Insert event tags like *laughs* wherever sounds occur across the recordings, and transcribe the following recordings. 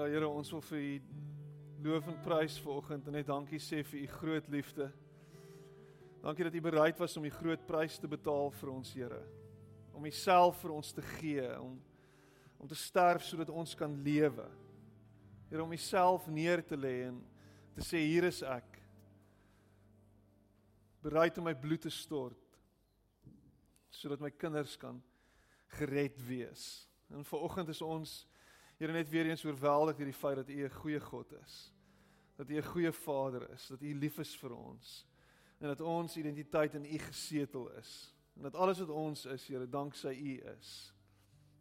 Ja Here, ons wil vir U loof en prys vanoggend en net dankie sê vir U groot liefde. Dankie dat U bereid was om die groot prys te betaal vir ons, Here. Om Uself vir ons te gee, om om te sterf sodat ons kan lewe. Here om Uself neer te lê en te sê hier is ek. Bereid om my bloed te stort sodat my kinders kan gered wees. En vanoggend is ons Here net weer eens oorweldig deur die feit dat U 'n goeie God is. Dat U 'n goeie Vader is, dat U lief is vir ons en dat ons identiteit in U gesetel is. En dat alles wat ons is, Here, danksy U is.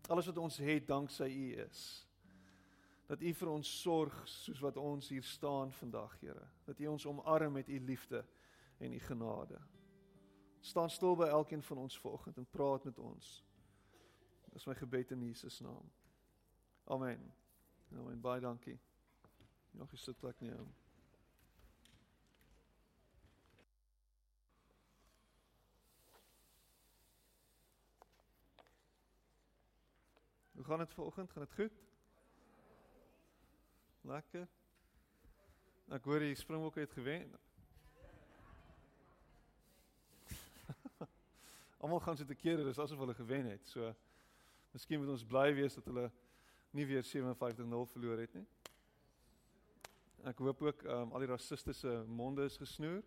Alles wat ons het, danksy U is. Dat U vir ons sorg soos wat ons hier staan vandag, Here. Dat U ons omarm met U liefde en U genade. Staan stil by elkeen van ons vanoggend en praat met ons. Dis my gebed in Jesus naam. Amen. Amen. Baie dankie. Nog 'n sitplek neem. Hoe gaan dit vanoggend? Gaan dit goed? Lekker. Ek hoor die Springbok het gewen. *laughs* Almal gaan so te kere, dis asof hulle gewen het. So miskien moet ons bly wees dat hulle nie weer 57-0 verloor het nie. Ek hoop ook um, al die rassiste se monde is gesnoer.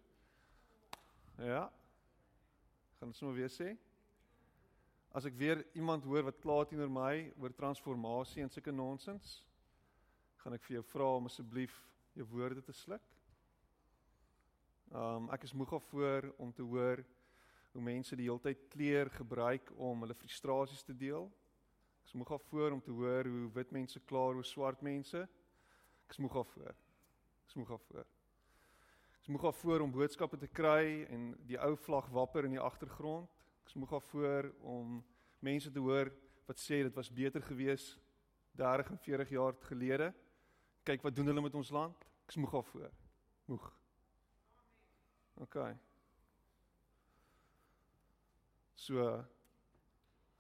Ja. Gaan dit sommer weer sê? As ek weer iemand hoor wat kla teenoor my oor transformasie en sulke nonsens, gaan ek vir jou vra om asseblief jou woorde te sluk. Um ek is moeg daarvoor om te hoor hoe mense die hele tyd kleur gebruik om hulle frustrasies te deel. Ek is moeg af voor om te hoor hoe wit mense klaar oor swart mense. Ek is moeg af voor. Ek is moeg af voor. Ek is moeg af voor om boodskappe te kry en die ou vlag wapper in die agtergrond. Ek is moeg af voor om mense te hoor wat sê dit was beter gewees 30 en 40 jaar gelede. Kyk wat doen hulle met ons land? Ek is moeg af voor. Moeg. OK. So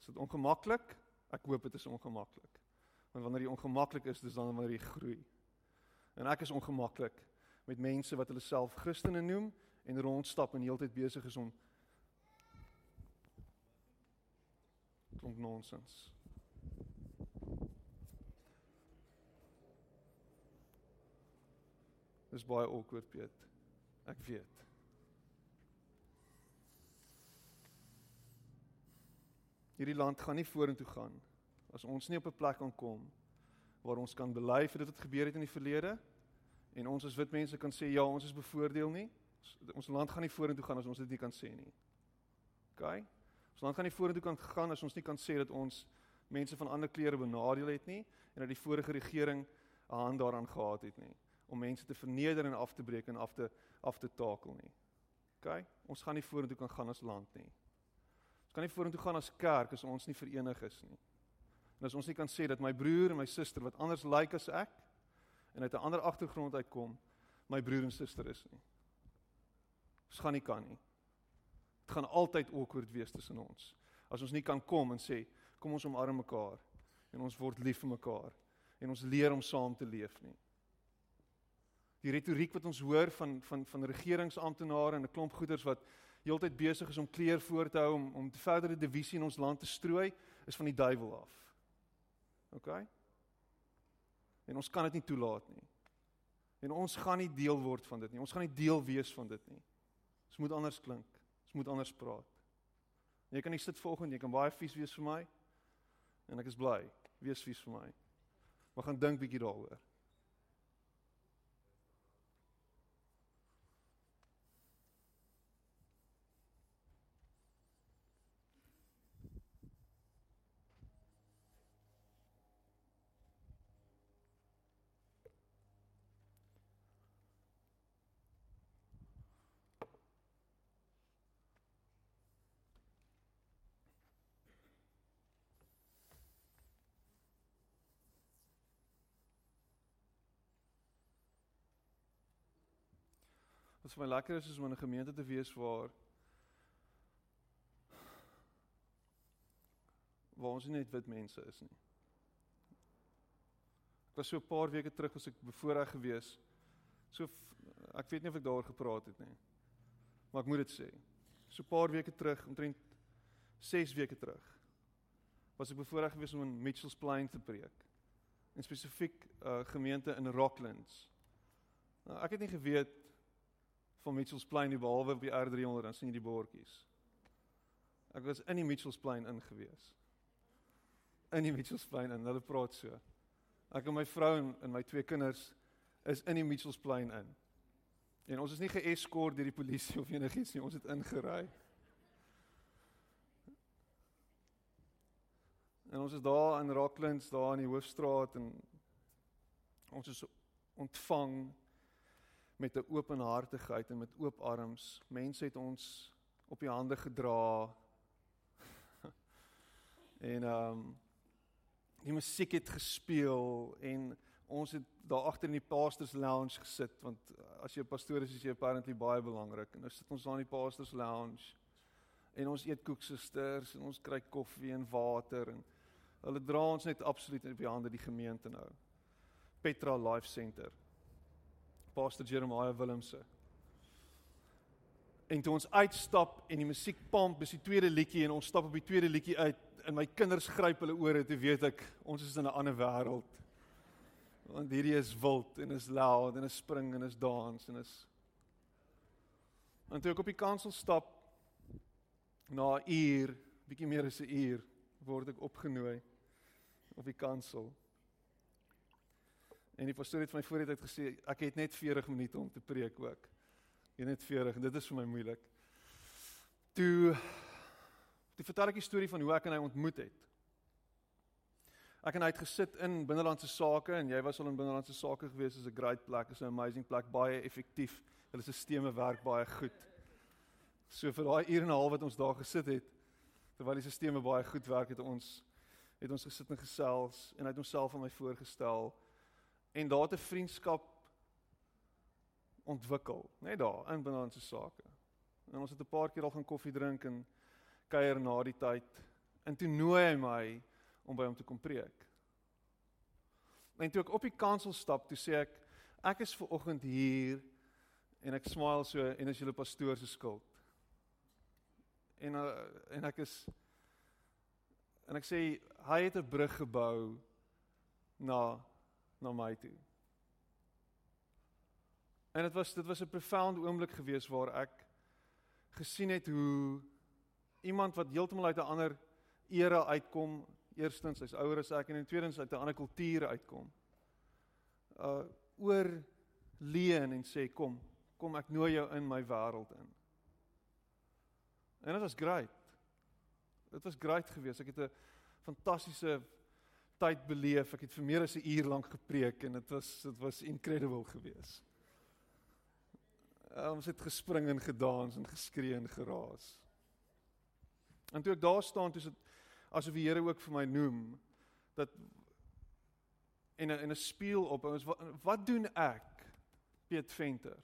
is dit ongemaklik? Ek hoop dit is ongemaklik. Want wanneer jy ongemaklik is, dis dan wanneer jy groei. En ek is ongemaklik met mense wat hulle self Christene noem en rondstap en heeltyd besig is om klomp nonsens. Dis baie awkward, Piet. Ek weet. Hierdie land gaan nie vorentoe gaan as ons nie op 'n plek kan kom waar ons kan bely vir dit wat gebeur het in die verlede en ons as wit mense kan sê ja, ons is bevoordeel nie. Ons land gaan nie vorentoe gaan as ons dit nie kan sê nie. OK? Ons land gaan nie vorentoe kan gaan as ons nie kan sê dat ons mense van ander kleure benadeel het nie en dat die vorige regering 'n hand daaraan gehad het nie om mense te verneder en af te breek en af te af te takel nie. OK? Ons gaan nie vorentoe kan gaan as land nie. Ons kan nie vorentoe gaan as kerk as ons nie verenig is nie. En as ons nie kan sê dat my broer en my suster wat anders lyk like as ek en uit 'n ander agtergrond uitkom, my broer en suster is nie. Ons gaan nie kan nie. Dit gaan altyd awkward wees tussen ons. As ons nie kan kom en sê kom ons omarm mekaar en ons word lief vir mekaar en ons leer om saam te leef nie. Die retoriek wat ons hoor van van van regeringsamptenare en 'n klomp goeders wat heeltyd besig is om kleer voor te hou om om verdere divisie in ons land te strooi, is van die duiwel af. OK? En ons kan dit nie toelaat nie. En ons gaan nie deel word van dit nie. Ons gaan nie deel wees van dit nie. Ons moet anders klink. Ons moet anders praat. En jy kan nie sit volgende, jy kan baie vies wees vir my. En ek is bly. Wees vies vir my. Maar gaan dink bietjie daaroor. Wat vir my lekker is is om in 'n gemeente te wees waar waar ons nie net wit mense is nie. Ek was so 'n paar weke terug as ek bevoorreg gewees. So ek weet nie of ek daaroor gepraat het nie. Maar ek moet dit sê. So 'n paar weke terug, omtrent 6 weke terug, was ek bevoorreg gewees om in Mitchells Plain te preek. En spesifiek 'n uh, gemeente in Rocklands. Nou, ek het nie geweet van Mitchells Plain nie behalwe op die R300 dan sien jy die bordjies. Ek was in die Mitchells Plain ingewees. In die Mitchells Plain en hulle praat so. Ek en my vrou en, en my twee kinders is in die Mitchells Plain in. En ons is nie geëskort deur die polisie of enigiets nie, ons het ingery. En ons is daar in Rocklands, daar in die hoofstraat en ons is ontvang met 'n openhartigheid en met oop arms. Mense het ons op die hande gedra. *laughs* en ehm um, die musiek het gespeel en ons het daar agter in die pastors lounge gesit want as jy 'n pastoor is is jy apparently baie belangrik en nou sit ons daar in die pastors lounge en ons eet koeksusters en ons kry koffie en water en hulle dra ons net absoluut op die hande die gemeente nou Petra Life Center Pastor Jeremiah Willemse en toe ons uitstap en die musiek pomp dis die tweede liedjie en ons stap op die tweede liedjie uit en my kinders gryp hulle ore toe weet ek ons is in 'n ander wêreld want hierdie is wild en is loud en is spring en is dans en is En toe ek op die kansel stap na 'n uur, bietjie meer as 'n uur, word ek opgenooi op die kansel. En die pastoor het vir my vooruit uit gesê ek het net 40 minute om te preek ook. Jy net 40 en dit is vir my moeilik. Toe toe vertel ek die storie van hoe ek en hy ontmoet het. Ek en hy het gesit in binnelandse sake en jy was al in binnelandse sake gewees is 'n great plek, is 'n amazing plek, baie effektief. Hulle stelsels werk baie goed. So vir daai uur en 'n half wat ons daar gesit het, terwyl die stelsels baie goed werk het ons het ons gesit en gesels en hy het homself aan my voorgestel en daar 'n vriendskap ontwikkel, net daar in binnelandse sake. En ons het 'n paar keer al gaan koffie drink en kuier na die tyd. En toe nooi hy my om by hom te kom preek. En toe ek op die kansel stap, toe sê ek ek is ver oggend hier en ek smile so en as julle pastoor se skuld. En uh, en ek is en ek sê hy het 'n brug gebou na na my toe. En dit was dit was 'n profound oomblik geweest waar ek gesien het hoe iemand wat heeltemal uit 'n ander era uitkom, eerstens hy's ouer as ek en in tweedens uit 'n ander kultuur uitkom. Uh oor leen en sê kom, kom ek nooi jou in my wêreld in. En dit was great. Dit was great geweest. Ek het 'n fantastiese tyd beleef. Ek het vir meer as 'n uur lank gepreek en dit was dit was incredible geweest. Uh, ons het gespring en gedans en geskree en geraas. En toe ek daar staan, toe sit asof die Here ook vir my noem dat en en 'n spieël op ons wat, wat doen ek Piet Venter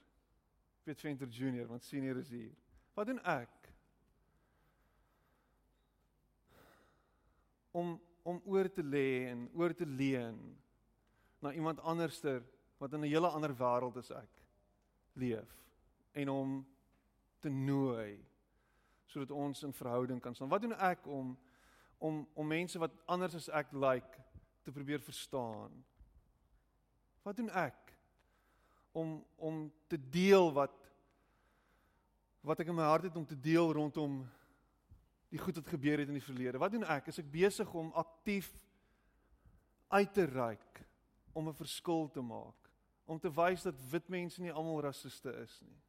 Piet Venter Junior want senior is hier wat doen ek om om oor te lê en oor te leen na iemand anderster wat in 'n hele ander wêreld as ek leef en om te nooi sodat ons in verhouding kan staan wat doen ek om om om mense wat anders as ek lyk like, te probeer verstaan. Wat doen ek om om te deel wat wat ek in my hart het om te deel rondom die goed wat gebeur het in die verlede. Wat doen ek? Is ek besig om aktief uit te reik om 'n verskil te maak, om te wys dat wit mense nie almal rassiste is nie.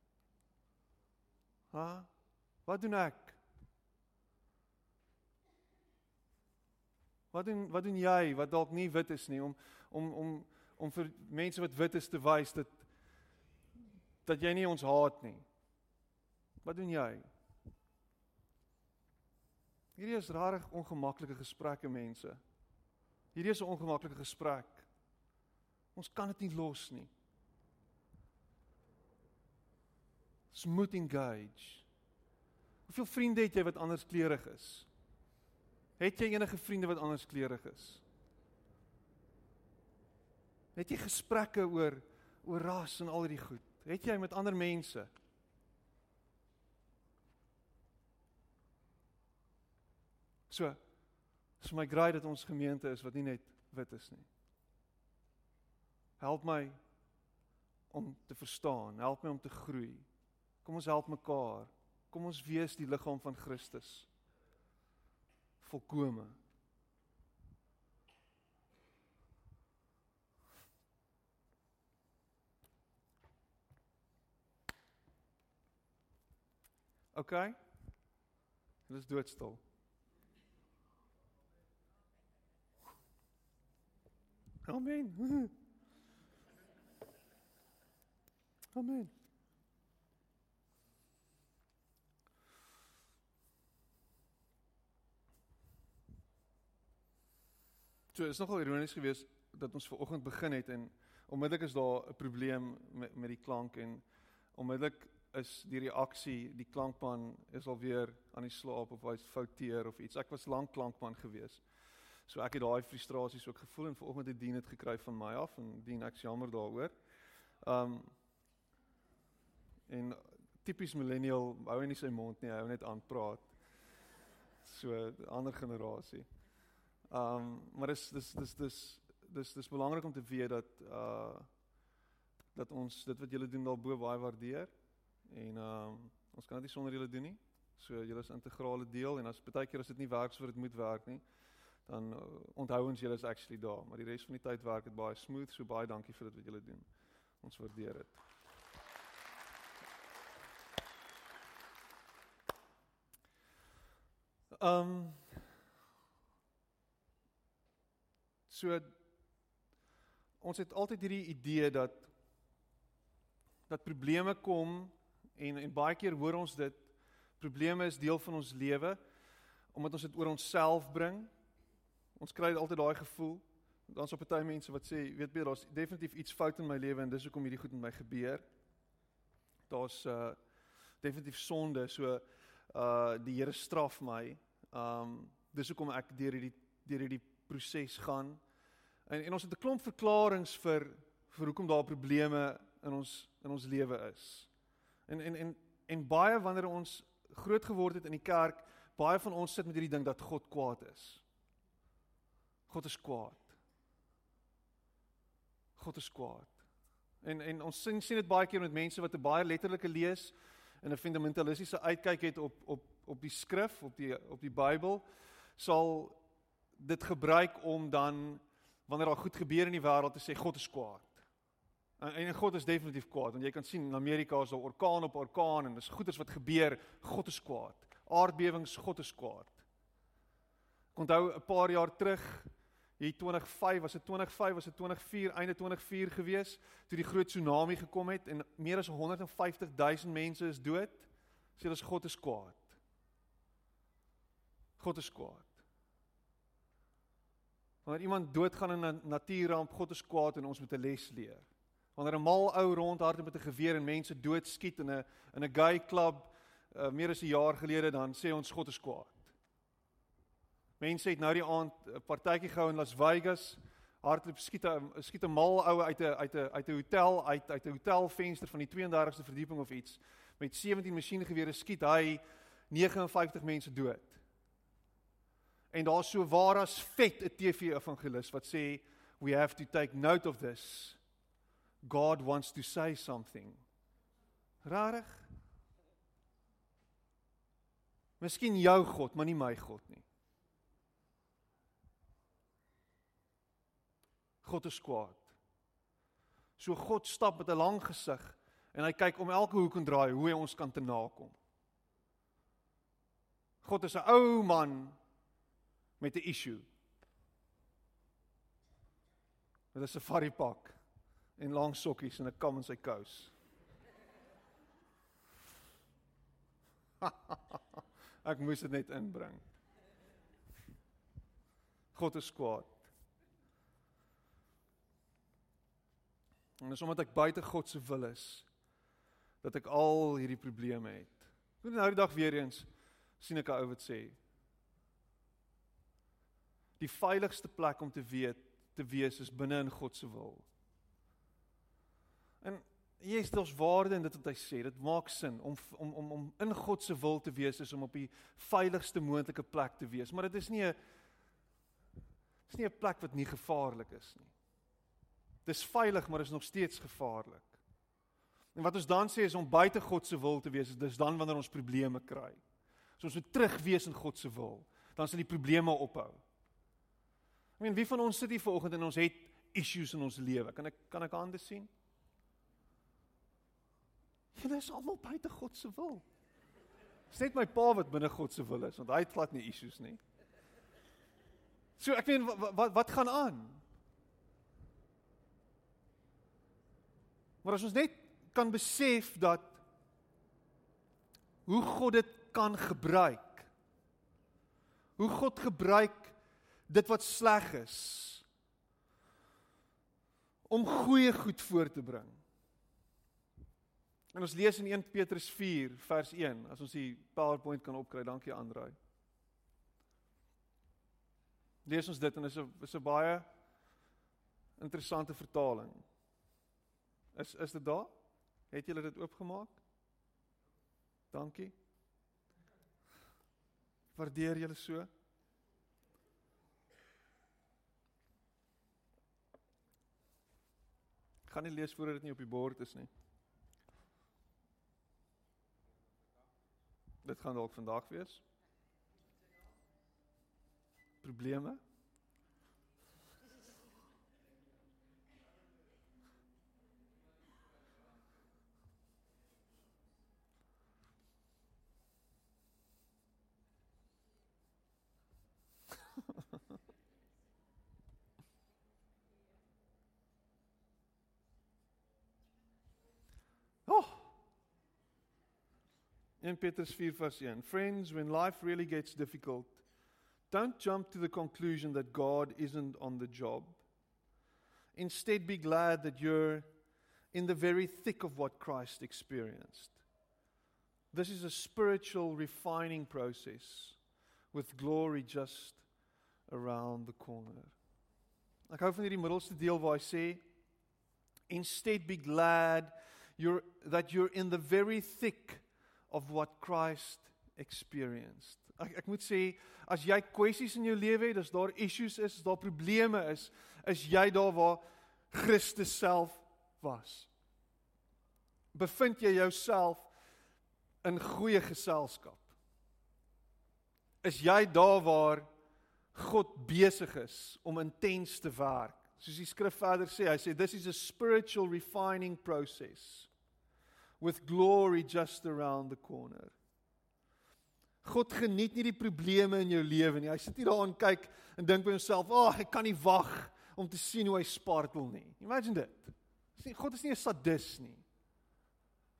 Ha? Wat doen ek? Wat doen wat doen jy wat dalk nie wit is nie om om om om vir mense wat wit is te wys dat dat jy nie ons haat nie. Wat doen jy? Hierdie is rarig ongemaklike gesprekke mense. Hierdie is 'n ongemaklike gesprek. Ons kan dit nie los nie. Ons moet engage. Hoeveel vriende het jy wat anders kleurig is? Het jy enige vriende wat anders kleurig is? Het jy gesprekke oor oor ras en al hierdie goed? Het jy met ander mense? So, is my graai dat ons gemeente is wat nie net wit is nie. Help my om te verstaan, help my om te groei. Kom ons help mekaar. Kom ons wees die liggaam van Christus. Volkome. OK. Hulle is doodstil. Amen. *laughs* Amen. So is nogal ironies geweest dat ons ver oggend begin het en onmiddellik is daar 'n probleem met met die klank en onmiddellik is die reaksie die klankman is alweer aan die slaap of hy's fouteer of iets. Ek was lank klankman geweest. So ek het daai frustrasies ook gevoel en vanoggend het Dien dit gekry van my af en Dien ek's jammer daaroor. Um en tipies millennial hou nie sy mond nie, hy hou net aan praat. So ander generasie. Um maar dis dis dis dis dis dis belangrik om te weet dat uh dat ons dit wat julle doen daarbo baie waardeer en um ons kan dit nie sonder julle doen nie. So julle is integrale deel en as baie keer as dit nie werk so wat dit moet werk nie, dan uh, onthou ons julle is actually daar, maar die res van die tyd werk dit baie smooth, so baie dankie vir dit wat julle doen. Ons waardeer dit. Ehm um, So ons het altyd hierdie idee dat dat probleme kom en en baie keer hoor ons dit probleme is deel van ons lewe omdat ons dit oor onsself bring. Ons kry altyd daai gevoel. Dan's op party mense wat sê, weet jy, daar's definitief iets fout in my lewe en dis hoekom hierdie goed met my gebeur. Daar's uh definitief sonde, so uh die Here straf my. Um dis hoekom ek deur hierdie deur hierdie proses gaan. En en ons het 'n klomp verklaringe vir vir hoekom daar probleme in ons in ons lewe is. En en en en baie wanneer ons groot geword het in die kerk, baie van ons sit met hierdie ding dat God kwaad is. God is kwaad. God is kwaad. En en ons sien sien dit baie keer met mense wat 'n baie letterlike lees en 'n fundamentalistiese uitkyk het op op op die skrif, op die op die Bybel, sal dit gebruik om dan wanneer daar goed gebeur in die wêreld te sê God is kwaad. En, en God is definitief kwaad want jy kan sien in Amerika is daar orkaan op orkaan en dis goeters wat gebeur, God is kwaad. Aardbewings, God is kwaad. Ek onthou 'n paar jaar terug, hier 2005, was dit 2005, was dit 2004, einde 2004 gewees, toe die groot tsunami gekom het en meer as 150 000 mense is dood. Sê hulle God is kwaad. God is kwaad. Wanneer iemand doodgaan in 'n natuurramp, God is kwaad en ons moet 'n les leer. Wanneer 'n mal ou rondhardloop met 'n geweer en mense doodskiet in 'n in 'n gay club uh, meer as 'n jaar gelede, dan sê ons God is kwaad. Mense het nou die aand 'n partytjie gehou in Las Vegas, hardloop skiet 'n skiet 'n mal ou uit 'n uit 'n uit 'n hotel uit uit 'n hotelvenster van die 32ste verdieping of iets met 17 masjiengewere skiet hy 59 mense dood. En daar's so waar as vet 'n TV evangelis wat sê we have to take note of this. God wants to say something. Rarig. Miskien jou God, maar nie my God nie. God is kwaad. So God stap met 'n lang gesig en hy kyk om elke hoek en draai hoe hy ons kan te nakom. God is 'n ou man met 'n issue. Met 'n safari pak en lang sokkies en 'n kam in sy kous. *laughs* Ek moes dit net inbring. God is kwaad. En dis omdat ek buite God se wil is dat ek al hierdie probleme het. Nou die dag weer eens sien ek 'n ou wat sê die veiligste plek om te weet te wees is binne in God se wil. En Jesus daar's waarde in dit wat hy sê. Dit maak sin om om om om in God se wil te wees is om op die veiligste moontlike plek te wees, maar dit is nie 'n is nie 'n plek wat nie gevaarlik is nie. Dis veilig, maar is nog steeds gevaarlik. En wat ons dan sê is om buite God se wil te wees, dis dan wanneer ons probleme kry. So ons moet terug wees in God se wil, dan sal die probleme ophou. Ek meen, wie van ons sit hier vanoggend en ons het issues in ons lewe? Kan ek kan ek hande sien? Julle is almal buite God se wil. Dis net my pa wat binne God se wil is, want hy het glad nie issues nie. So ek meen wat wat, wat gaan aan? Maar as ons net kan besef dat hoe God dit kan gebruik. Hoe God gebruik dit wat sleg is om goeie goed voor te bring. En ons lees in 1 Petrus 4 vers 1 as ons die PowerPoint kan opkry. Dankie Andrei. Lees ons dit en is 'n is 'n baie interessante vertaling. Is is dit daar? Het julle dit oopgemaak? Dankie. Waardeer julle so. Ek gaan nie lees voordat dit nie op die bord is nie. Dit gaan dalk vandag wees. Probleme? In Petrus 4 verse 1. Friends, when life really gets difficult, don't jump to the conclusion that God isn't on the job. Instead, be glad that you're in the very thick of what Christ experienced. This is a spiritual refining process with glory just around the corner. Ek hou van hierdie middelste deel waar hy sê instead be glad you're that you're in the very thick of what Christ experienced. Ek ek moet sê as jy kwessies in jou lewe het, as daar issues is, as daar probleme is, is jy daar waar Christus self was. Bevind jy jouself in goeie geselskap? Is jy daar waar God besig is om intens te werk? Soos die skrif verder sê, hy sê this is a spiritual refining process with glory just around the corner. God geniet nie die probleme in jou lewe nie. Hy sit nie daar en kyk en dink by homself, "Ag, oh, ek kan nie wag om te sien hoe hy spartel nie." Imagine dit. God is nie 'n sadis nie.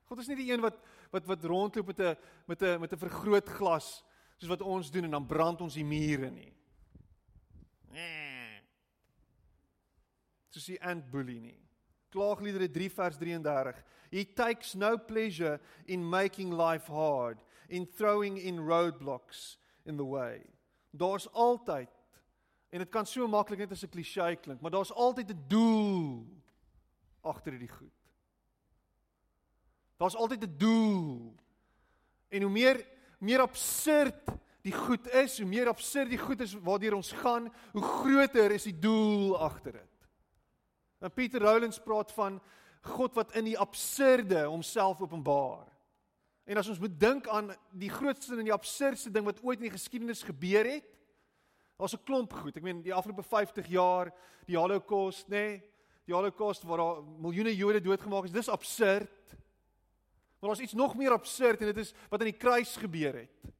God is nie die een wat wat wat rondloop met 'n met 'n met 'n vergrootglas soos wat ons doen en dan brand ons die mure nie. Nee. Soos die ant bully nie. Klaagliedere 3 vers 33. He takes no pleasure in making life hard, in throwing in roadblocks in the way. Daar's altyd en dit kan so maklik net as 'n klisjé klink, maar daar's altyd 'n doel agter hierdie goed. Daar's altyd 'n doel. En hoe meer meer absurd die goed is, hoe meer absurd die goed is waardeur ons gaan, hoe groter is die doel agter dit. En Pieter Rowlands praat van God wat in die absurde homself openbaar. En as ons moet dink aan die grootste en die absurdste ding wat ooit in die geskiedenis gebeur het, daar's 'n klomp goed. Ek meen die afgelope 50 jaar, die Holocaust, nê? Nee, die Holocaust waar daar miljoene Jode doodgemaak is, dis absurd. Maar daar's iets nog meer absurd en dit is wat aan die kruis gebeur het.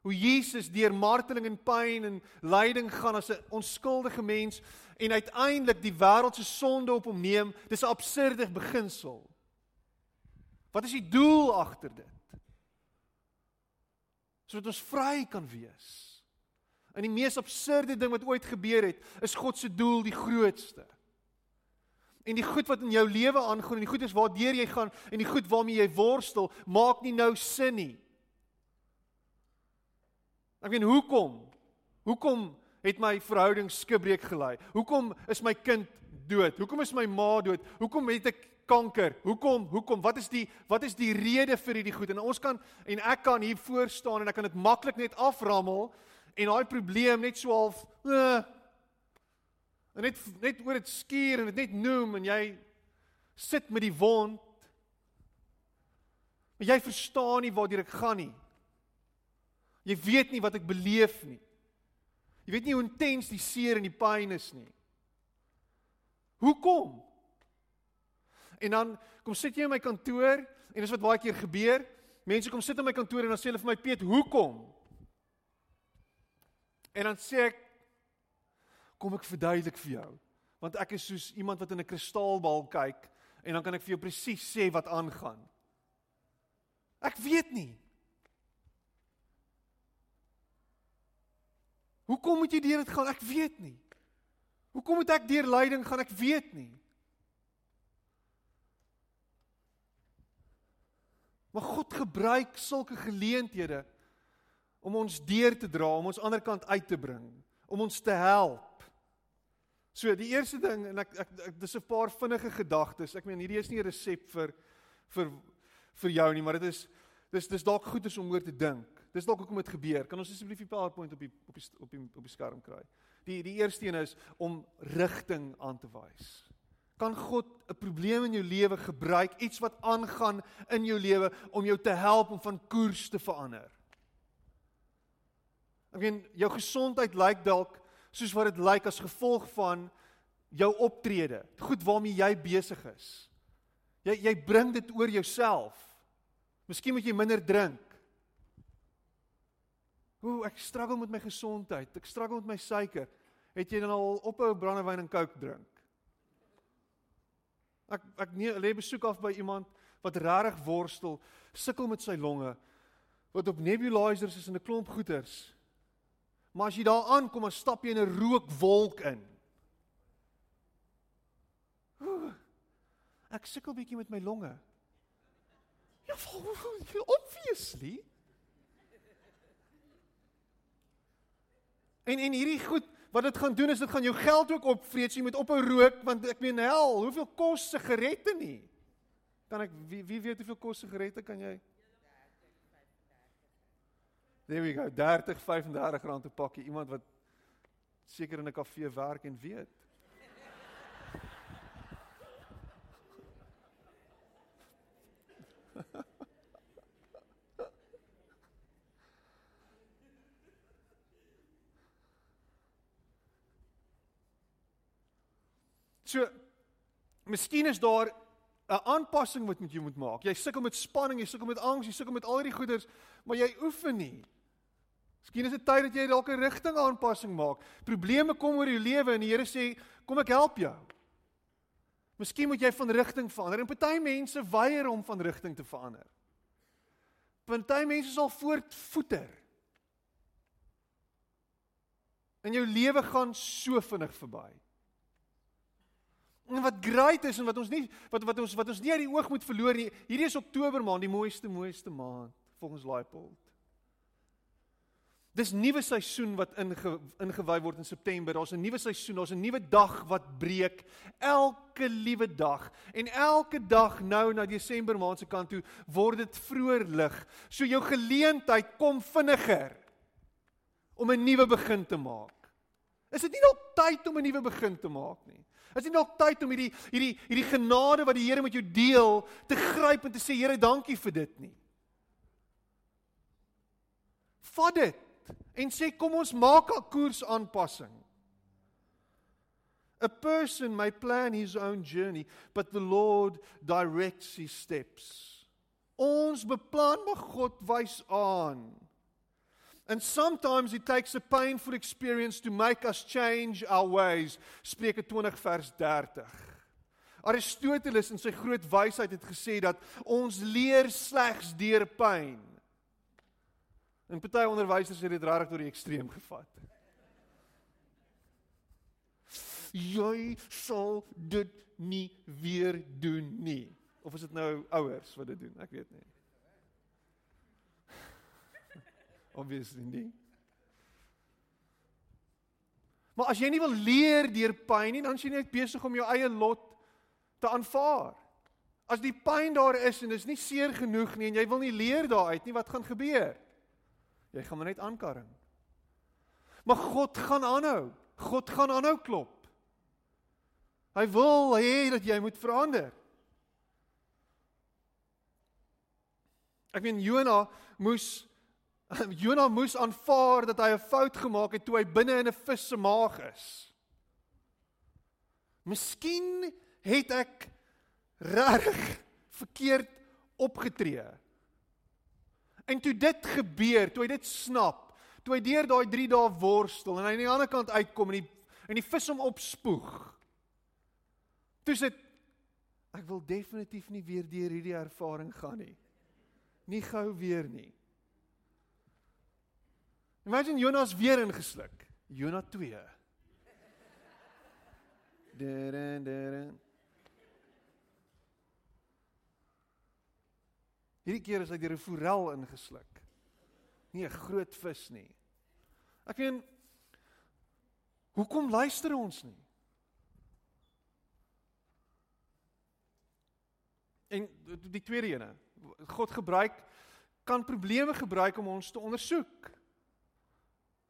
Hoe Jesus deur marteling en pyn en lyding gaan as 'n onskuldige mens en uiteindelik die wêreld se sonde op hom neem, dis 'n absurde beginsel. Wat is die doel agter dit? Sodat ons vry kan wees. En die mees absurde ding wat ooit gebeur het, is God se doel die grootste. En die goed wat in jou lewe aangaan en die goed is waardeur jy gaan en die goed waarmee jy worstel, maak nie nou sin nie. Ek weet hoekom? Hoekom het my verhouding skibreek gelei? Hoekom is my kind dood? Hoekom is my ma dood? Hoekom het ek kanker? Hoekom? Hoekom? Wat is die wat is die rede vir hierdie goed? En ons kan en ek kan hier voor staan en ek kan dit maklik net aframmel en daai probleem net so half uh, net net oor dit skuur en dit net noem en jy sit met die wond. Maar jy verstaan nie waartoe ek gaan nie. Jy weet nie wat ek beleef nie. Jy weet nie hoe intens die seer en die pyn is nie. Hoekom? En dan kom sit jy in my kantoor en dis wat baie keer gebeur. Mense kom sit in my kantoor en dan sê hulle vir my Piet, "Hoekom?" En dan sê ek kom ek verduidelik vir jou. Want ek is soos iemand wat in 'n kristalbal kyk en dan kan ek vir jou presies sê wat aangaan. Ek weet nie. Hoekom moet jy deur dit gaan? Ek weet nie. Hoekom moet ek deur lyding gaan? Ek weet nie. Maar God gebruik sulke geleenthede om ons deur te dra, om ons ander kant uit te bring, om ons te help. So die eerste ding en ek ek, ek dis 'n paar vinnige gedagtes. Ek meen hierdie is nie 'n resep vir vir vir jou nie, maar dit is dis dis dalk goed is om oor te dink. Dis dalk hoekom dit gebeur. Kan ons asseblief die PowerPoint op die op die op die op die skerm kry? Die die eerste een is om rigting aan te wys. Kan God 'n probleem in jou lewe gebruik, iets wat aangaan in jou lewe om jou te help om van koers te verander? Ek meen jou gesondheid lyk dalk soos wat dit lyk as gevolg van jou optrede, goed waarmee jy besig is. Jy jy bring dit oor jouself. Miskien moet jy minder drink. Ooh, ek struggle met my gesondheid. Ek struggle met my suiker. Het jy dan al ophou brandewyn en coke drink? Ek ek nee, lê besoek af by iemand wat regtig worstel, sukkel met sy longe, wat op nebulizers is en 'n klomp goeters. Maar as jy daar aankom, dan stap jy in 'n rookwolk in. Oeh, ek sukkel bietjie met my longe. Ja, *laughs* obviously. En en hierdie goed, wat dit gaan doen is dit gaan jou geld ook opvreet. Jy moet ophou rook want ek meen hel, hoeveel kos sigarette nie? Kan ek wie, wie weet hoeveel kos sigarette kan jy? There we go. 30, 35 rand 'n pakkie. Iemand wat seker in 'n kafee werk en weet. So, miskien is daar 'n aanpassing wat met jou moet maak. Jy sukkel met spanning, jy sukkel met angs, jy sukkel met al hierdie goeders, maar jy oefen nie. Miskien is dit tyd dat jy dalk 'n rigting aanpassing maak. Probleme kom oor jou lewe en die Here sê, "Kom ek help jou." Miskien moet jy van rigting verander. En party mense weier om van rigting te verander. Party mense sal voortvoeter. En jou lewe gaan so vinnig verby. En wat great is en wat ons nie wat wat ons wat ons nie uit die oog moet verloor nie. Hierdie is Oktober maand, die mooiste mooiste maand volgens Laipold. Dis nuwe seisoen wat inge, ingewy word in September. Daar's 'n nuwe seisoen, daar's 'n nuwe dag wat breek elke liewe dag. En elke dag nou na Desember maand se kant toe word dit vroeër lig. So jou geleentheid kom vinniger om 'n nuwe begin te maak. Is dit nie nog tyd om 'n nuwe begin te maak nie? Is dit nog tyd om hierdie hierdie hierdie genade wat die Here met jou deel te gryp en te sê Here, dankie vir dit nie? Vat dit en sê kom ons maak 'n koersaanpassing. A person may plan his own journey, but the Lord directs his steps. Ons beplan maar God wys aan. And sometimes it takes a painful experience to make us change our ways. Spreuke 20 vers 30. Aristoteles in sy groot wysheid het gesê dat ons leer slegs deur pyn. En party onderwysers het dit regtig tot die ekstreem gevat. Jy sal dit nie weer doen nie. Of is dit nou ouers wat dit doen? Ek weet nie. Obviously nie. Maar as jy nie wil leer deur pyn nie, dan is jy net besig om jou eie lot te aanvaar. As die pyn daar is en dit is nie seer genoeg nie en jy wil nie leer daaruit nie, wat gaan gebeur? Jy gaan maar net aankarring. Maar God gaan aanhou. God gaan aanhou klop. Hy wil hê dat jy moet verander. Ek meen Jona moes Jona moes aanvaar dat hy 'n fout gemaak het toe hy binne in 'n vis se maag is. Miskien het ek reg verkeerd opgetree. En toe dit gebeur, toe hy dit snap, toe hy deur daai 3 dae worstel en hy aan die ander kant uitkom en die en die vis hom opspoeg. Toe sê ek wil definitief nie weer deur hierdie ervaring gaan nie. Nie gou weer nie. Imagine Jonas weer ingesluk. Jonas 2. Deren deren. Hierdie keer is hy deur 'n forel ingesluk. Nie 'n groot vis nie. Ek meen hoekom luister ons nie? En die tweede ene, God gebruik kan probleme gebruik om ons te ondersoek.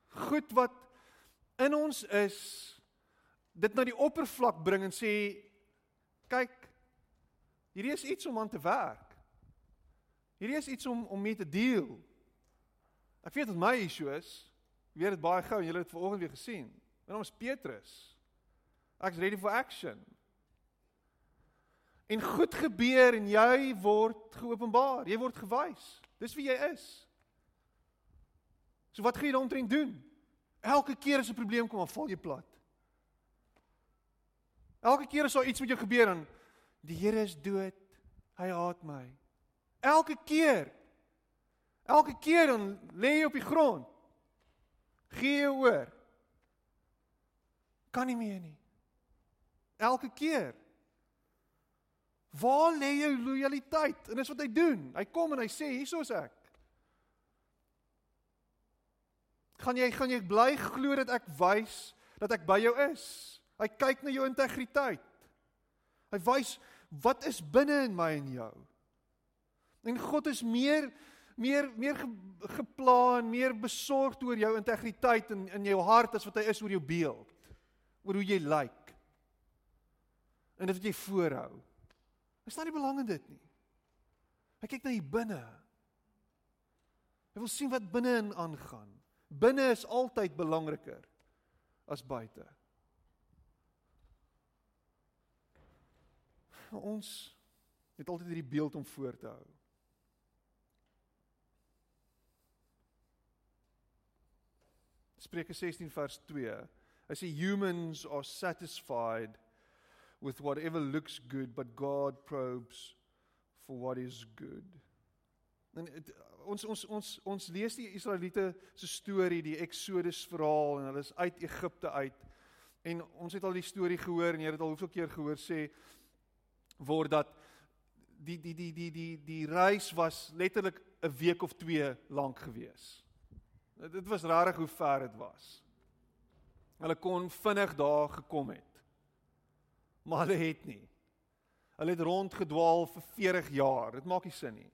Goed wat in ons is dit na die oppervlak bring en sê kyk hierdie is iets om aan te werk. Hierdie is iets om om mee te deel. Ek weet wat my issue is. Ek weet dit baie gou en julle het vanoggend weer gesien. My naam is Petrus. Ek's ready for action. En goed gebeur en jy word geopenbaar. Jy word gewys. Dis wie jy is. So wat gaan jy daaroor doen? Elke keer as 'n probleem kom, dan val jy plat. Elke keer as daar iets met jou gebeur en die Here is dood, hy haat my. Elke keer. Elke keer dan lê jy op die grond. Gee jou oor. Kan nie meer nie. Elke keer. Waar lê jou lojaliteit? En dis wat hy doen. Hy kom en hy sê hiersoos ek. Gaan jy gaan jy bly glo dat ek wys dat ek by jou is? Hy kyk na jou integriteit. Hy wys wat is binne in my en jou. En God is meer meer meer ge, geplan, meer besorgd oor jou integriteit in in jou hart as wat hy is oor jou beeld. Oor hoe jy lyk. En dit wat jy voorhou. Hy staan nie belang in dit nie. Hy kyk na hier binne. Hy wil sien wat binne in aangaan. Binne is altyd belangriker as buite. Ons het altyd hierdie beeld om voor te hou. Spreuke 16 vers 2. Hy sê humans are satisfied with whatever looks good but God probes for what is good. En ons ons ons ons lees die Israeliete se storie, die Exodus verhaal en hulle is uit Egipte uit. En ons het al die storie gehoor en jy het al hoeveel keer gehoor sê word dat die die die die die die reis was letterlik 'n week of 2 lank gewees. Dit was rarig hoe ver dit was. Hulle kon vinnig daar gekom het. Maar hulle het nie. Hulle het rondgedwaal vir 40 jaar. Dit maak nie sin nie.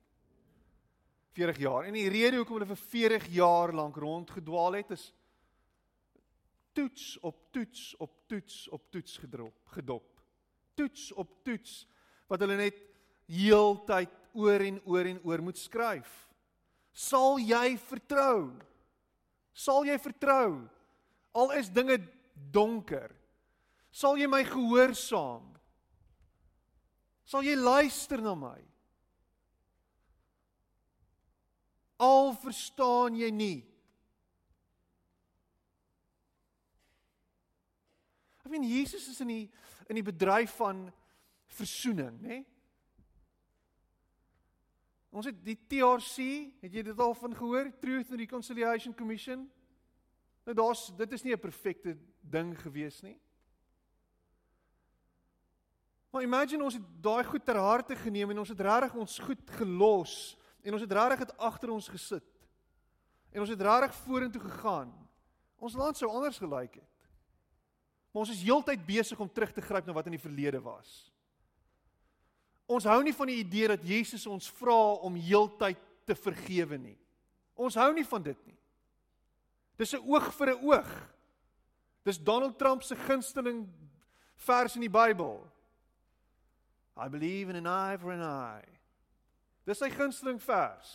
40 jaar. En die rede hoekom hulle vir 40 jaar lank rondgedwaal het is toets op toets op toets op toets gedrop, gedop. Toets op toets wat hulle net heeltyd oor en oor en oor moet skryf. Sal jy vertrou? Sal jy vertrou al is dinge donker? Sal jy my gehoorsaam? Sal jy luister na my? Al verstaan jy nie. Ek meen Jesus is in die in die bedryf van versoening, né? Nee? Ons het die TRC, het jy dit al van gehoor? Truth and Reconciliation Commission. Nou daar's dit is nie 'n perfekte ding gewees nie. Maar imagine ons het daai goed ter harte geneem en ons het regtig ons goed gelos en ons het regtig dit agter ons gesit. En ons het regtig vorentoe gegaan. Ons land sou anders gelyk het. Maar ons is heeltyd besig om terug te gryp na wat in die verlede was. Ons hou nie van die idee dat Jesus ons vra om heeltyd te vergewe nie. Ons hou nie van dit nie. Dis 'n oog vir 'n oog. Dis Donald Trump se gunsteling vers in die Bybel. I believe in an eye for an eye. Dis sy gunsteling vers.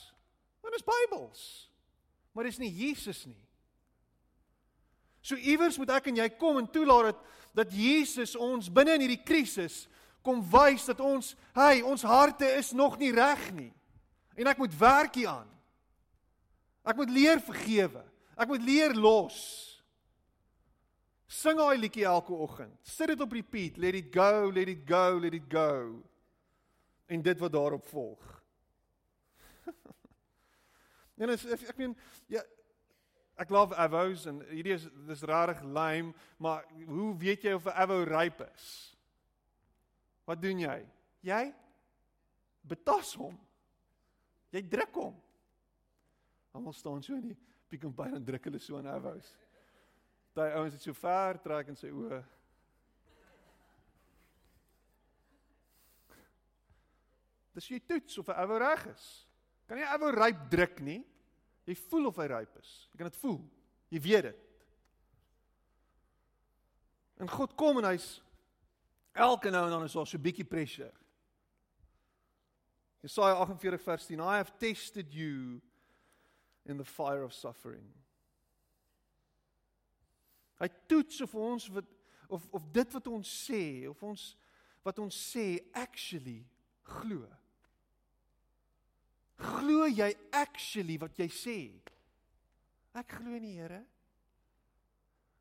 Dit is Bybels. Maar dis nie Jesus nie. So iewers moet ek en jy kom en toelaat dat dat Jesus ons binne in hierdie krisis kom wys dat ons, hey, ons harte is nog nie reg nie. En ek moet werk hieraan. Ek moet leer vergewe. Ek moet leer los. Sing daai liedjie elke oggend. Sit dit op repeat. Let it go, let it go, let it go. En dit wat daarop volg. En as, ek meen ja ek love avos en hierdie is dis rarig lime, maar hoe weet jy of 'n avo ryp is? Wat doen jy? Jy betas hom. Jy druk hom. Almal staan so in die Pick n Pay en druk hulle so aan avos. Daai ouens het so ver trek in sy oë. Dis jy toets of 'n avo reg is. Kan jy avo ryp druk nie? Jy voel of hy ryp is. Jy kan dit voel. Jy weet dit. En God kom en hy's elke nou en dan is daar so 'n bietjie pressure. Jesaja 48 vers 10 I have tested you in the fire of suffering. Hy toets of ons wat of of dit wat ons sê of ons wat ons sê actually glo. Glo jy actually wat jy sê? Ek glo in die Here.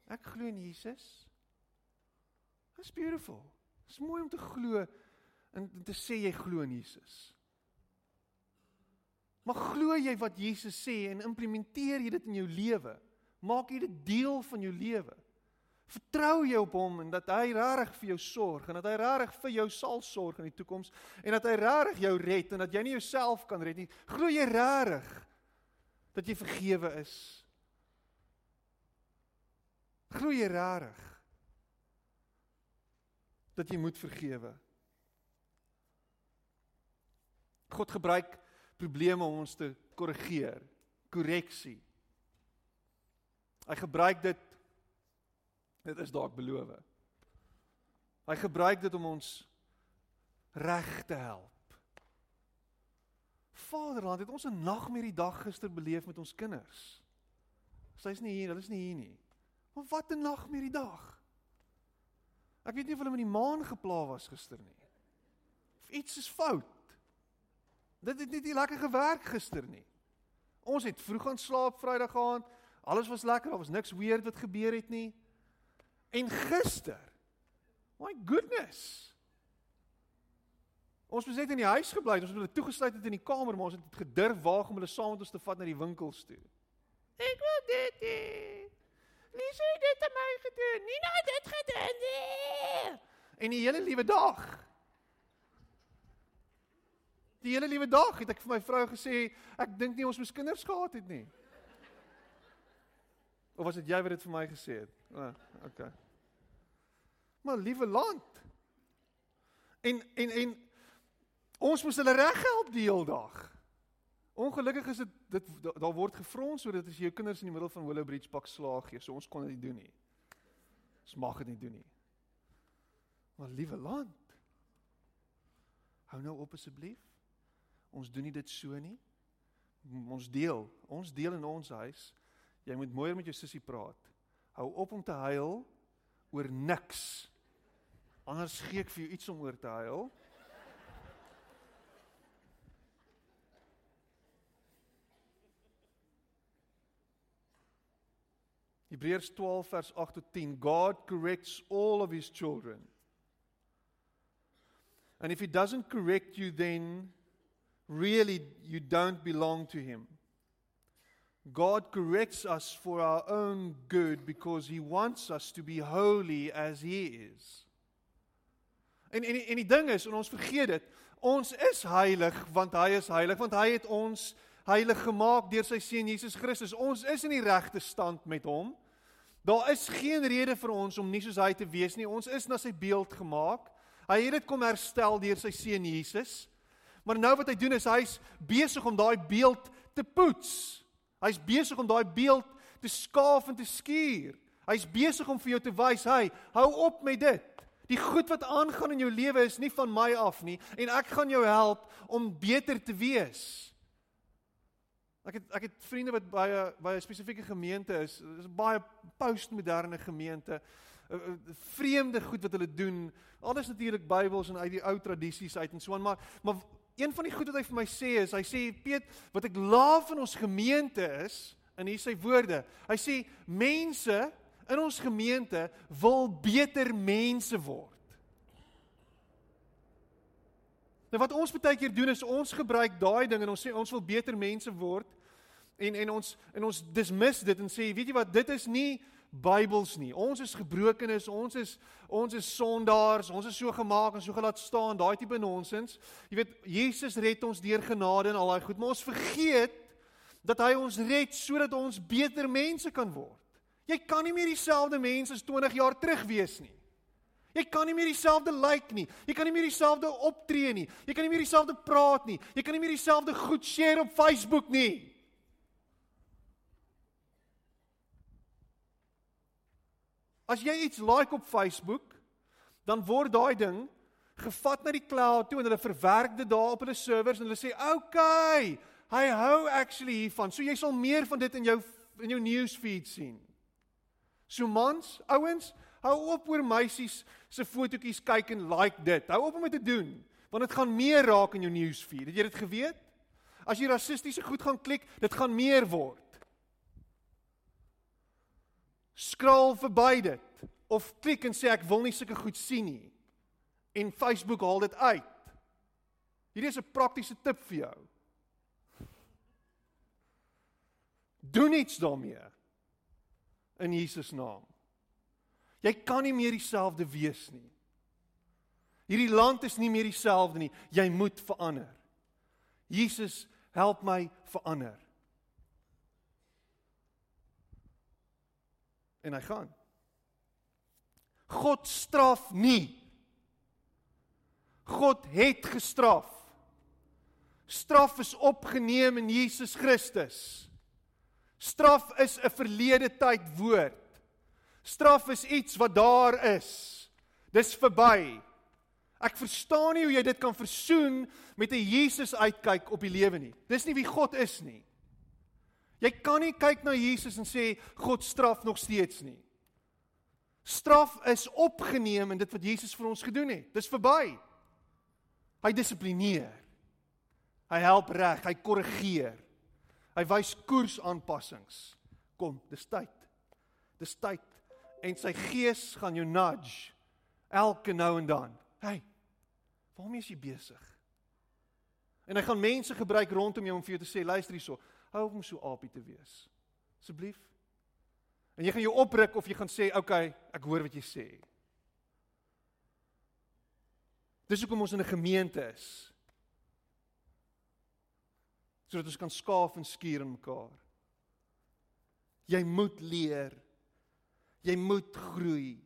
Ek glo in Jesus. That's beautiful. Dit's mooi om te glo en te sê jy glo in Jesus. Maar glo jy wat Jesus sê en implementeer jy dit in jou lewe? Maak jy dit deel van jou lewe? Vertrou jy op hom en dat hy regtig vir jou sorg en dat hy regtig vir jou sal sorg in die toekoms en dat hy regtig jou red en dat jy nie jouself kan red nie? Glo jy regtig dat jy vergewe is? Glo jy regtig dat jy moet vergewe? God gebruik probleme om ons te korrigeer, korreksie. Hy gebruik dit dit is dalk beloof. Hy gebruik dit om ons reg te help. Vaderland, het ons 'n nagmerrie dag gister beleef met ons kinders. Sy's nie hier, hulle is nie hier nie. Maar wat 'n nagmerrie dag. Ek weet nie of hulle met die maan gepla was gister nie. Of iets is fout. Dit het net nie lekker gewerk gister nie. Ons het vroeg gaan slaap Vrydag aand. Alles was lekker, daar was niks weird wat gebeur het nie. En gister. My goodness. Ons moes net in die huis gebly het. Ons het hulle toegesluit het in die kamer, maar ons het gedurf waag om hulle saam met ons te vat na die winkels toe. Ek wil dit hê. Nie sê dit te my gedoen. Nie nou dit gedoen nie. En die hele liewe dag. Die hele liewe dag het ek vir my vrou gesê, ek dink nie ons moes kinders gehad het nie. Of was dit jy wat dit vir my gesê het? O, oh, okay. Maar liewe land. En en en ons moes hulle reghelp die hele dag. Ongelukkig is dit dit daar word gefrons sodat as jy jou kinders in die middel van Willow Bridge pak slaag gee, so ons kon dit nie doen nie. Ons mag dit nie doen nie. Maar liewe land. Hou nou op asseblief. Ons doen nie dit so nie. Ons deel, ons deel in ons huis. Jy moet mooier met jou sussie praat. Hou op om te huil oor niks. Anders gee ek vir jou iets om oor te huil. Hebreërs 12 vers 8 tot 10 God corrects all of his children. And if he doesn't correct you then really you don't belong to Him. God corrects us for our own good because He wants us to be holy as He is. En en en die ding is, en ons vergeet dit, ons is heilig want Hy is heilig want Hy het ons heilig gemaak deur sy seun Jesus Christus. Ons is in die regte stand met Hom. Daar is geen rede vir ons om nie soos hy te wees nie. Ons is na sy beeld gemaak. Hy het dit kom herstel deur sy seun Jesus. Maar nou wat hy doen is hy's besig om daai beeld te poets. Hy's besig om daai beeld te skaaf en te skuur. Hy's besig om vir jou te wys, hy, hou op met dit. Die goed wat aangaan in jou lewe is nie van my af nie en ek gaan jou help om beter te wees. Ek het ek het vriende wat baie baie spesifieke gemeente is. Dit is 'n baie postmoderne gemeente. Eh, eh, vreemde goed wat hulle doen. Alles natuurlik Bybels en uit die ou tradisies uit en so aan, maar maar een van die goed wat hy vir my sê is, hy sê Piet, wat ek laaf in ons gemeente is, en hier sy woorde. Hy sê mense in ons gemeente wil beter mense word. Nou wat ons baie keer doen is ons gebruik daai ding en ons sê ons wil beter mense word en en ons en ons dismiss dit en sê weet jy wat dit is nie Bybels nie. Ons is gebrokenes, ons is ons is sondaars, ons is so gemaak en so gelaat staan, daai tipe nonsens. Jy weet, Jesus red ons deur genade en al daai goed, maar ons vergeet dat hy ons red sodat ons beter mense kan word. Jy kan nie meer dieselfde mens as 20 jaar terug wees nie. Jy kan nie meer dieselfde lyk like nie. Jy kan nie meer dieselfde optree nie. Jy kan nie meer dieselfde praat nie. Jy kan nie meer dieselfde goed share op Facebook nie. As jy iets like op Facebook, dan word daai ding gevat na die cloud toe en hulle verwerk dit daar op hulle servers en hulle sê, "Oké, okay, hy hou actually hiervan." So jy sal meer van dit in jou in jou newsfeed sien. So mans, ouens, hou op oor meisies se fotootjies kyk en like dit. Hou op om dit te doen, want dit gaan meer raak in jou newsfeed. Het jy dit geweet? As jy rassistiese goed gaan klik, dit gaan meer word skraal verby dit of klik en sê ek wil nie sulke goed sien nie. En Facebook haal dit uit. Hierdie is 'n praktiese tip vir jou. Doen iets daarmee. In Jesus naam. Jy kan nie meer dieselfde wees nie. Hierdie land is nie meer dieselfde nie. Jy moet verander. Jesus, help my verander. En hy gaan. God straf nie. God het gestraf. Straf is opgeneem in Jesus Christus. Straf is 'n verlede tyd woord. Straf is iets wat daar is. Dis verby. Ek verstaan nie hoe jy dit kan versoen met 'n Jesus uitkyk op die lewe nie. Dis nie wie God is nie. Jy kan nie kyk na Jesus en sê God straf nog steeds nie. Straf is opgeneem in dit wat Jesus vir ons gedoen het. Dis verby. Hy dissiplineer. Hy help reg, hy korrigeer. Hy wys koersaanpassings. Kom, dis tyd. Dis tyd en sy gees gaan jou nudge elke nou en dan. Hey. Waarmee is jy besig? En hy gaan mense gebruik rondom jou om vir jou te sê, luister hierso, hou op om so aapie te wees. Asseblief. En jy gaan jou opruk of jy gaan sê, "Oké, okay, ek hoor wat jy sê." Dis hoekom ons in 'n gemeente is. Sodat ons kan skaaf en skuur in mekaar. Jy moet leer. Jy moet groei.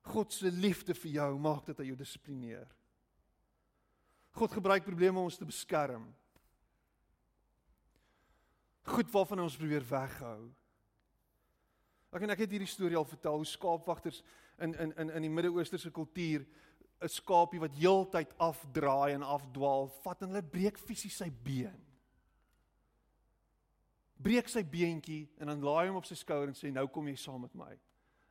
God se liefde vir jou maak dat hy jou dissiplineer. God gebruik probleme om ons te beskerm goed waarvan ons probeer weghou. Ek en ek het hierdie storie al vertel hoe skaapwagters in in in in die Midde-Oosterse kultuur 'n skaapie wat heeltyd afdraai en afdwaal, vat en hulle breek fisies sy been. Breek sy beentjie en dan laai hom op sy skouer en sê nou kom jy saam met my.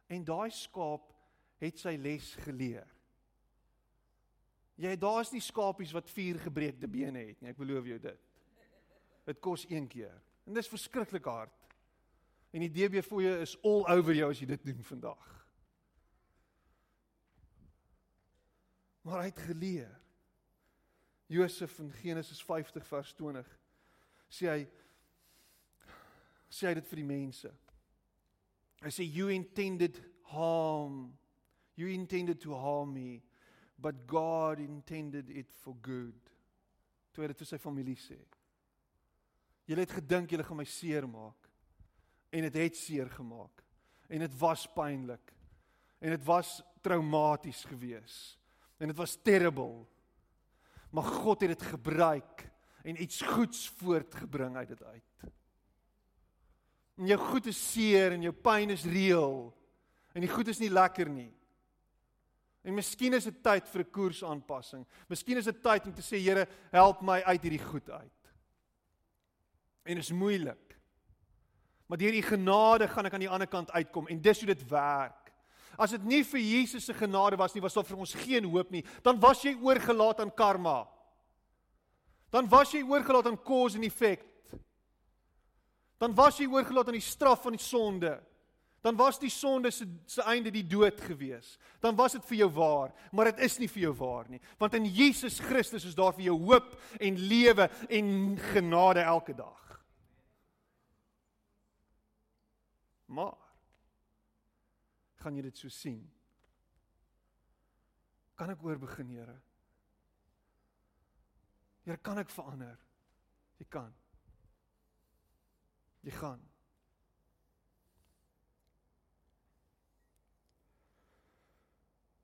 En daai skaap het sy les geleer. Jy daar's nie skapies wat vier gebreekte bene het nie, ek beloof jou dit. Dit kos een keer. En dis verskriklik hard. En die DB fooie is all over jou as jy dit doen vandag. Maar hy het geleer. Josef in Genesis 50 vers 20 sê hy sê hy dit vir die mense. Hy sê you intended harm. You intended to harm me, but God intended it for good. Toe hy dit vir sy familie sê. Julle het gedink julle gaan my seermaak. En dit het, het seer gemaak. En dit was pynlik. En dit was traumaties geweest. En dit was terrible. Maar God het dit gebruik en iets goeds voortgebring uit dit uit. En jou goed is seer en jou pyn is reël. En die goed is nie lekker nie. En miskien is dit tyd vir 'n koersaanpassing. Miskien is dit tyd om te sê Here, help my uit hierdie goed uit. En is moeilik. Maar deur u genade gaan ek aan die ander kant uitkom en dis hoe dit werk. As dit nie vir Jesus se genade was nie, was daar vir ons geen hoop nie. Dan was jy oorgelaat aan karma. Dan was jy oorgelaat aan cause and effect. Dan was jy oorgelaat aan die straf van die sonde dan was die sonde se se einde die dood gewees. Dan was dit vir jou waar, maar dit is nie vir jou waar nie, want in Jesus Christus is daar vir jou hoop en lewe en genade elke dag. Maar gaan jy dit so sien? Kan ek oor begin, Here? Here, kan ek verander? Jy kan. Jy gaan.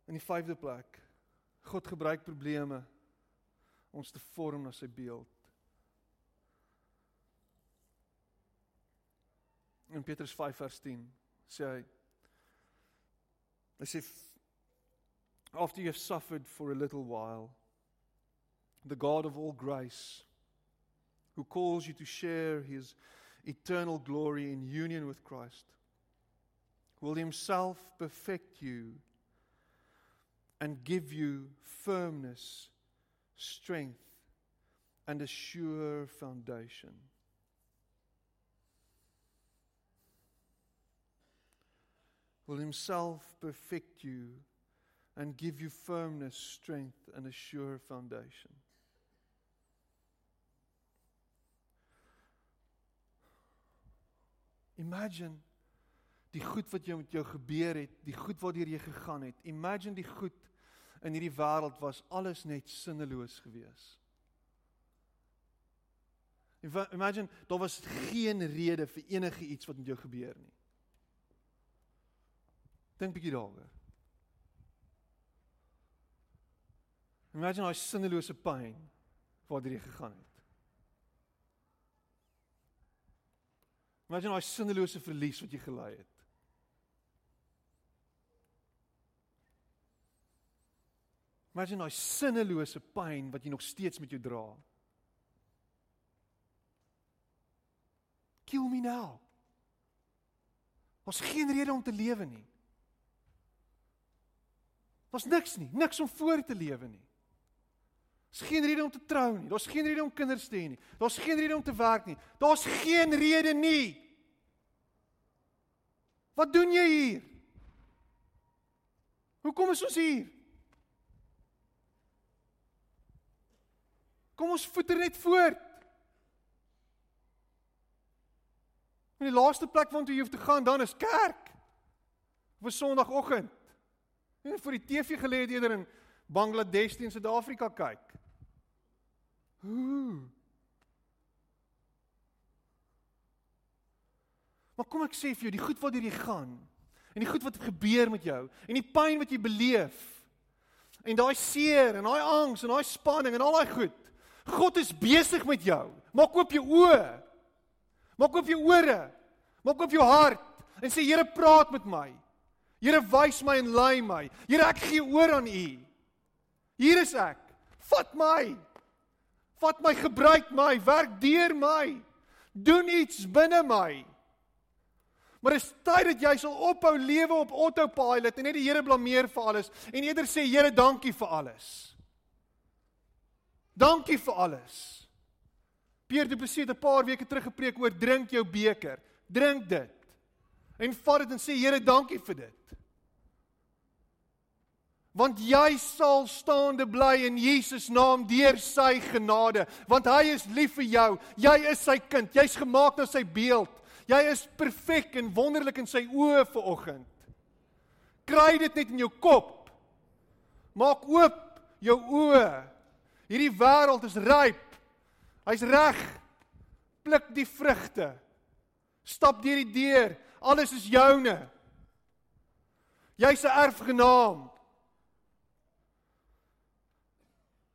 In die vyfde plek, God gebruik probleme ons te vorm na sy beeld. In Petrus 5 vers 10 sê hy hy after you have suffered for a little while the God of all grace who calls you to share his eternal glory in union with Christ will himself perfect you and give you firmness, strength, and a sure foundation. Will Himself perfect you and give you firmness, strength, and a sure foundation. Imagine die goed wat jou met jou gebeur het, die goed waardeur jy gegaan het. Imagine die goed in hierdie wêreld was alles net sinneloos geweest. Imagine, daar was geen rede vir enige iets wat met jou gebeur nie. Dink bietjie daaroor. Imagine daai sinnelose pyn waardeur jy gegaan het. Imagine daai sinnelose verlies wat jy gely het. Imagine daai sinnelose pyn wat jy nog steeds met jou dra. Kill me now. Ons geen rede om te lewe nie. Daar's niks nie, niks om voor te lewe nie. Daar's geen rede om te trou nie. Daar's geen rede om kinders te hê nie. Daar's geen rede om te werk nie. Daar's geen rede nie. Wat doen jy hier? Hoekom is ons hier? Kom ons voeter net voort. En die laaste plek waartoe jy hoef te gaan dan is kerk. Op 'n Sondagoggend. En vir die TV gelê het eerder in Bangladesh teen Suid-Afrika kyk. Ooh. Maar kom ek sê vir jou, die goed wat jy gaan en die goed wat gebeur met jou en die pyn wat jy beleef en daai seer en daai angs en daai spanning en al daai goed God is besig met jou. Maak oop jou oë. Maak oop jou ore. Maak oop jou hart en sê Here praat met my. Here wys my en lei my. Here ek gee oor aan U. Hier is ek. Vat my. Vat my, gebruik my, werk deur my. Doen iets binne my. Maar is tyd dat jy sal ophou lewe op autopilot en net die Here blameer vir alles en eerder sê Here dankie vir alles. Dankie vir alles. Pierre Du Plessis het 'n paar weke terug gepreek oor drink jou beker. Drink dit. En vat dit en sê Here, dankie vir dit. Want jy sal staande bly in Jesus naam deur sy genade, want hy is lief vir jou. Jy is sy kind. Jy's gemaak na sy beeld. Jy is perfek en wonderlik in sy oë vir oggend. Kry dit net in jou kop. Maak oop jou oë Hierdie wêreld is ryp. Hy's reg. Pluk die vrugte. Stap deur die deur. Alles is joune. Jy's 'n erfgenaam.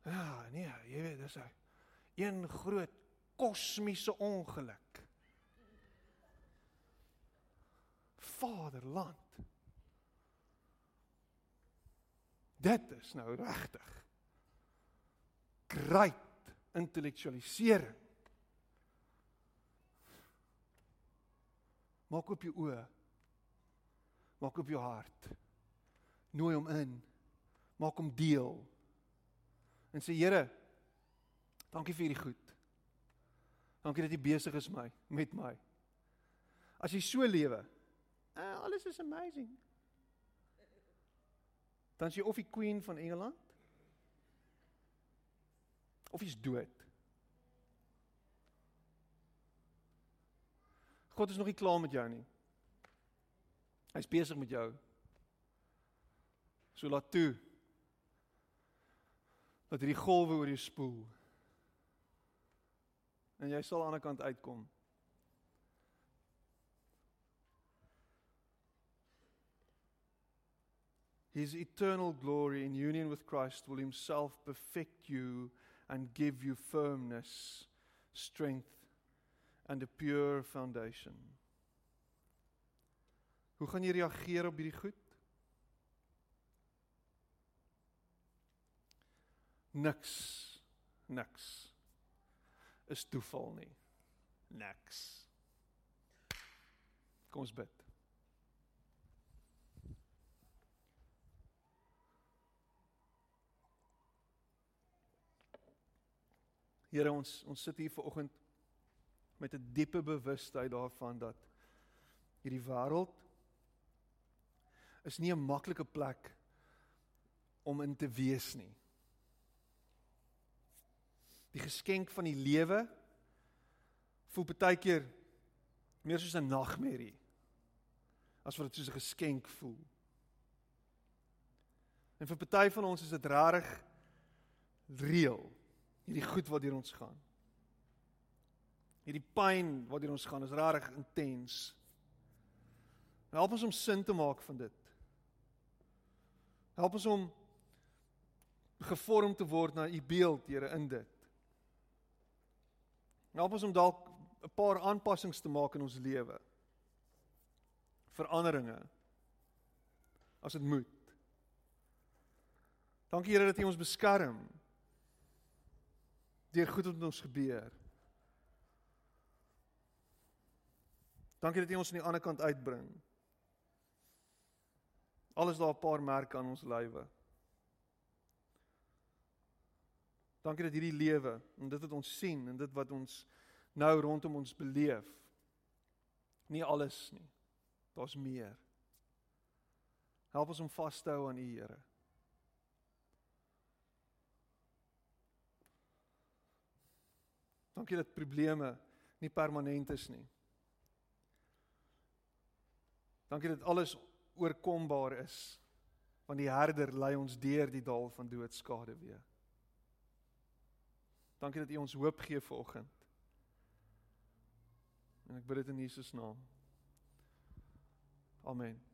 Ja, nee, jy weet, dis 'n een groot kosmiese ongeluk. Vaderland. Dit is nou regtig. Great intellektualisering. Maak op jou oë. Maak op jou hart. Nooi hom in. Maak hom deel. En sê Here, dankie vir hierdie goed. Dankie dat jy besig is my met my. As jy so lewe, uh, alles is amazing. Dan is jy of die queen van Engeland of jy's dood. God is nog nie klaar met jou nie. Hy's besig met jou. So laat toe dat hierdie golwe oor jou spoel. En jy sal aan die ander kant uitkom. His eternal glory in union with Christ will himself perfect you and give you firmness, strength and a pure foundation. Hoe gaan jy reageer op hierdie goed? Niks. Niks. Is toeval nie. Niks. Kom ons bid. Here ons ons sit hier vanoggend met 'n diepe bewustheid daarvan dat hierdie wêreld is nie 'n maklike plek om in te wees nie. Die geskenk van die lewe voel baie keer meer soos 'n nagmerrie as wat dit soos 'n geskenk voel. En vir party van ons is dit rarig reël hierdie goed wat deur ons gaan. Hierdie pyn wat deur ons gaan is regtig intens. Help ons om sin te maak van dit. Help ons om gevorm te word na u beeld, Here, in dit. Help ons om dalk 'n paar aanpassings te maak in ons lewe. Veranderinge as dit moet. Dankie Here dat U ons beskerm deur goed wat met ons gebeur. Dankie dat jy ons aan die ander kant uitbring. Alles daar 'n paar merke aan ons lywe. Dankie dat hierdie lewe en dit wat ons sien en dit wat ons nou rondom ons beleef nie alles nie. Daar's meer. Help ons om vas te hou aan U, Here. Dankie dat probleme nie permanent is nie. Dankie dat alles oorkombaar is want die Herder lei ons deur die dal van doodskade weer. Dankie dat U ons hoop gee vir oggend. En ek bid dit in Jesus naam. Amen.